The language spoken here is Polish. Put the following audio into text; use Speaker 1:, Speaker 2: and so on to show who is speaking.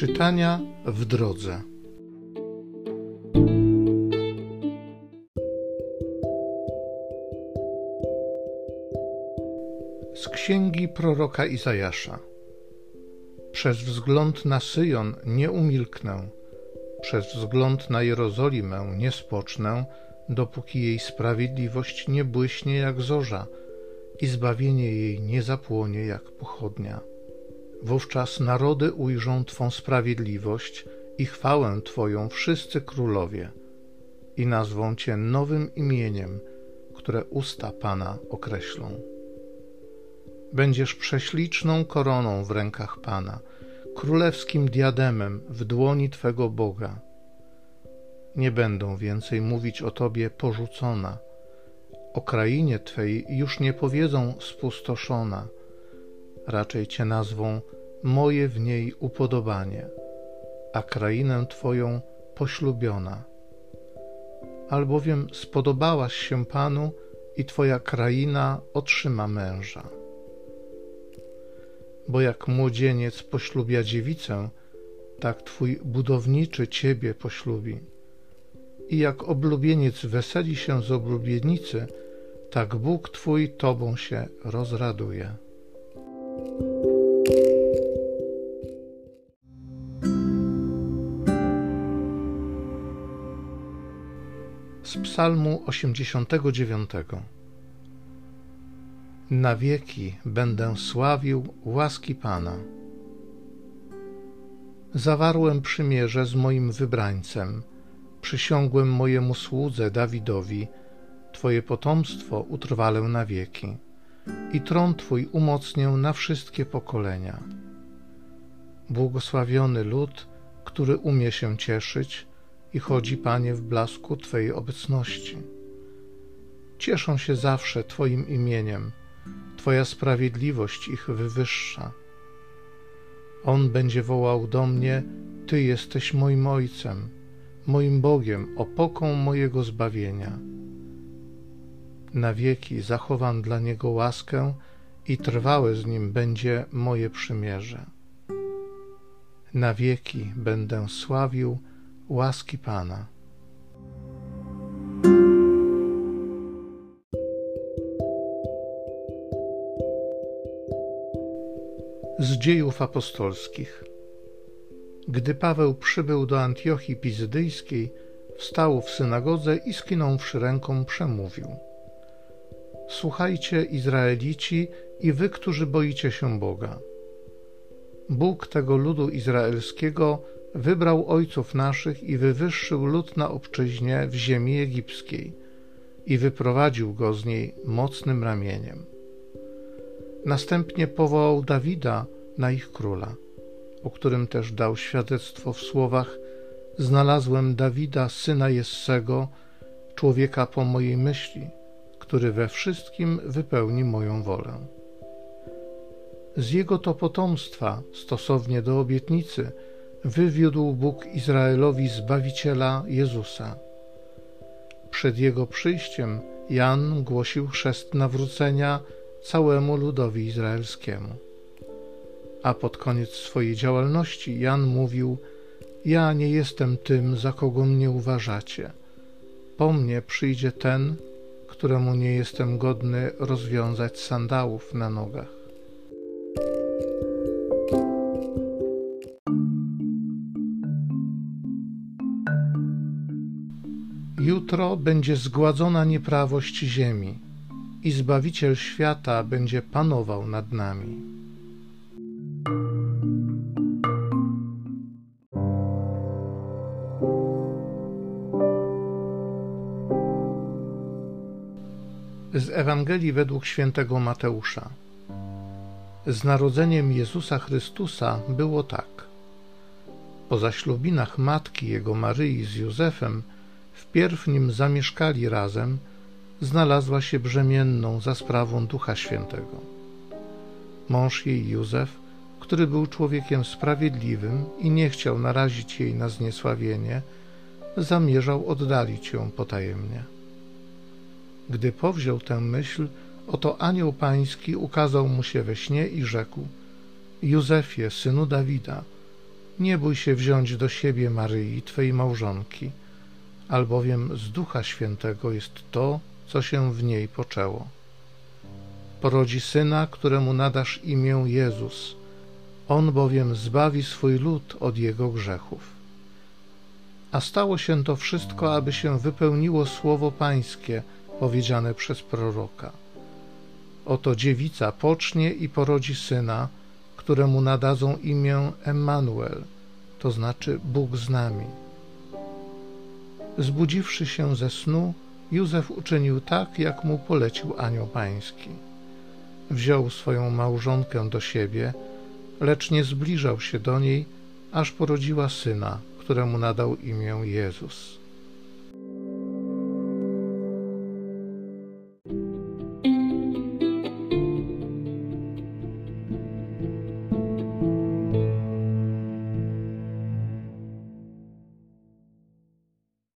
Speaker 1: Czytania w drodze. Z księgi proroka Izajasza. Przez wzgląd na Syjon nie umilknę, przez wzgląd na Jerozolimę nie spocznę, dopóki jej sprawiedliwość nie błyśnie jak zorza i zbawienie jej nie zapłonie jak pochodnia. Wówczas narody ujrzą Twą sprawiedliwość i chwałę Twoją wszyscy królowie i nazwą Cię nowym imieniem, które usta Pana określą. Będziesz prześliczną koroną w rękach Pana, królewskim diademem w dłoni Twego Boga. Nie będą więcej mówić o Tobie porzucona, o krainie Twej już nie powiedzą spustoszona, raczej Cię nazwą moje w niej upodobanie, a krainę Twoją poślubiona. Albowiem spodobałaś się Panu i Twoja kraina otrzyma męża. Bo jak młodzieniec poślubia dziewicę, tak Twój budowniczy Ciebie poślubi. I jak oblubieniec weseli się z oblubienicy, tak Bóg Twój Tobą się rozraduje. Psalmu 89 Na wieki będę sławił łaski Pana. Zawarłem przymierze z moim wybrańcem, przysiągłem mojemu słudze Dawidowi, Twoje potomstwo utrwalę na wieki i tron Twój umocnię na wszystkie pokolenia. Błogosławiony lud, który umie się cieszyć i chodzi, Panie, w blasku Twojej obecności. Cieszą się zawsze Twoim imieniem, Twoja sprawiedliwość ich wywyższa. On będzie wołał do mnie: Ty jesteś moim Ojcem, moim Bogiem, opoką mojego zbawienia na wieki zachowam dla niego łaskę i trwałe z nim będzie moje przymierze. Na wieki będę sławił łaski Pana. Z dziejów apostolskich. Gdy Paweł przybył do Antiochii Pizydyjskiej, wstał w synagodze i skinąwszy ręką przemówił – Słuchajcie, Izraelici, i wy, którzy boicie się Boga. Bóg tego ludu izraelskiego wybrał ojców naszych i wywyższył lud na obczyźnie w ziemi egipskiej i wyprowadził go z niej mocnym ramieniem. Następnie powołał Dawida na ich króla, o którym też dał świadectwo w słowach: Znalazłem Dawida, syna Jessego, człowieka po mojej myśli który we wszystkim wypełni moją wolę. Z jego to potomstwa, stosownie do obietnicy, wywiódł Bóg Izraelowi Zbawiciela Jezusa. Przed jego przyjściem Jan głosił chrzest nawrócenia całemu ludowi izraelskiemu. A pod koniec swojej działalności Jan mówił: Ja nie jestem tym, za kogo mnie uważacie. Po mnie przyjdzie ten, któremu nie jestem godny rozwiązać sandałów na nogach. Jutro będzie zgładzona nieprawość ziemi i Zbawiciel świata będzie panował nad nami. Z Ewangelii według świętego Mateusza. Z narodzeniem Jezusa Chrystusa było tak. Po zaślubinach matki jego Maryi z Józefem, wpierw nim zamieszkali razem, znalazła się brzemienną za sprawą Ducha Świętego. Mąż jej Józef, który był człowiekiem sprawiedliwym i nie chciał narazić jej na zniesławienie, zamierzał oddalić ją potajemnie. Gdy powziął tę myśl, oto anioł pański ukazał mu się we śnie i rzekł: Józefie, synu Dawida, Nie bój się wziąć do siebie Maryi, Twej małżonki, albowiem z Ducha Świętego jest to, co się w niej poczęło. Porodzi syna, któremu nadasz imię Jezus. On bowiem zbawi swój lud od jego grzechów. A stało się to wszystko, aby się wypełniło słowo Pańskie powiedziane przez proroka. Oto dziewica pocznie i porodzi syna, któremu nadadzą imię Emmanuel, to znaczy Bóg z nami. Zbudziwszy się ze snu, Józef uczynił tak, jak mu polecił anioł pański. Wziął swoją małżonkę do siebie, lecz nie zbliżał się do niej, aż porodziła syna, któremu nadał imię Jezus.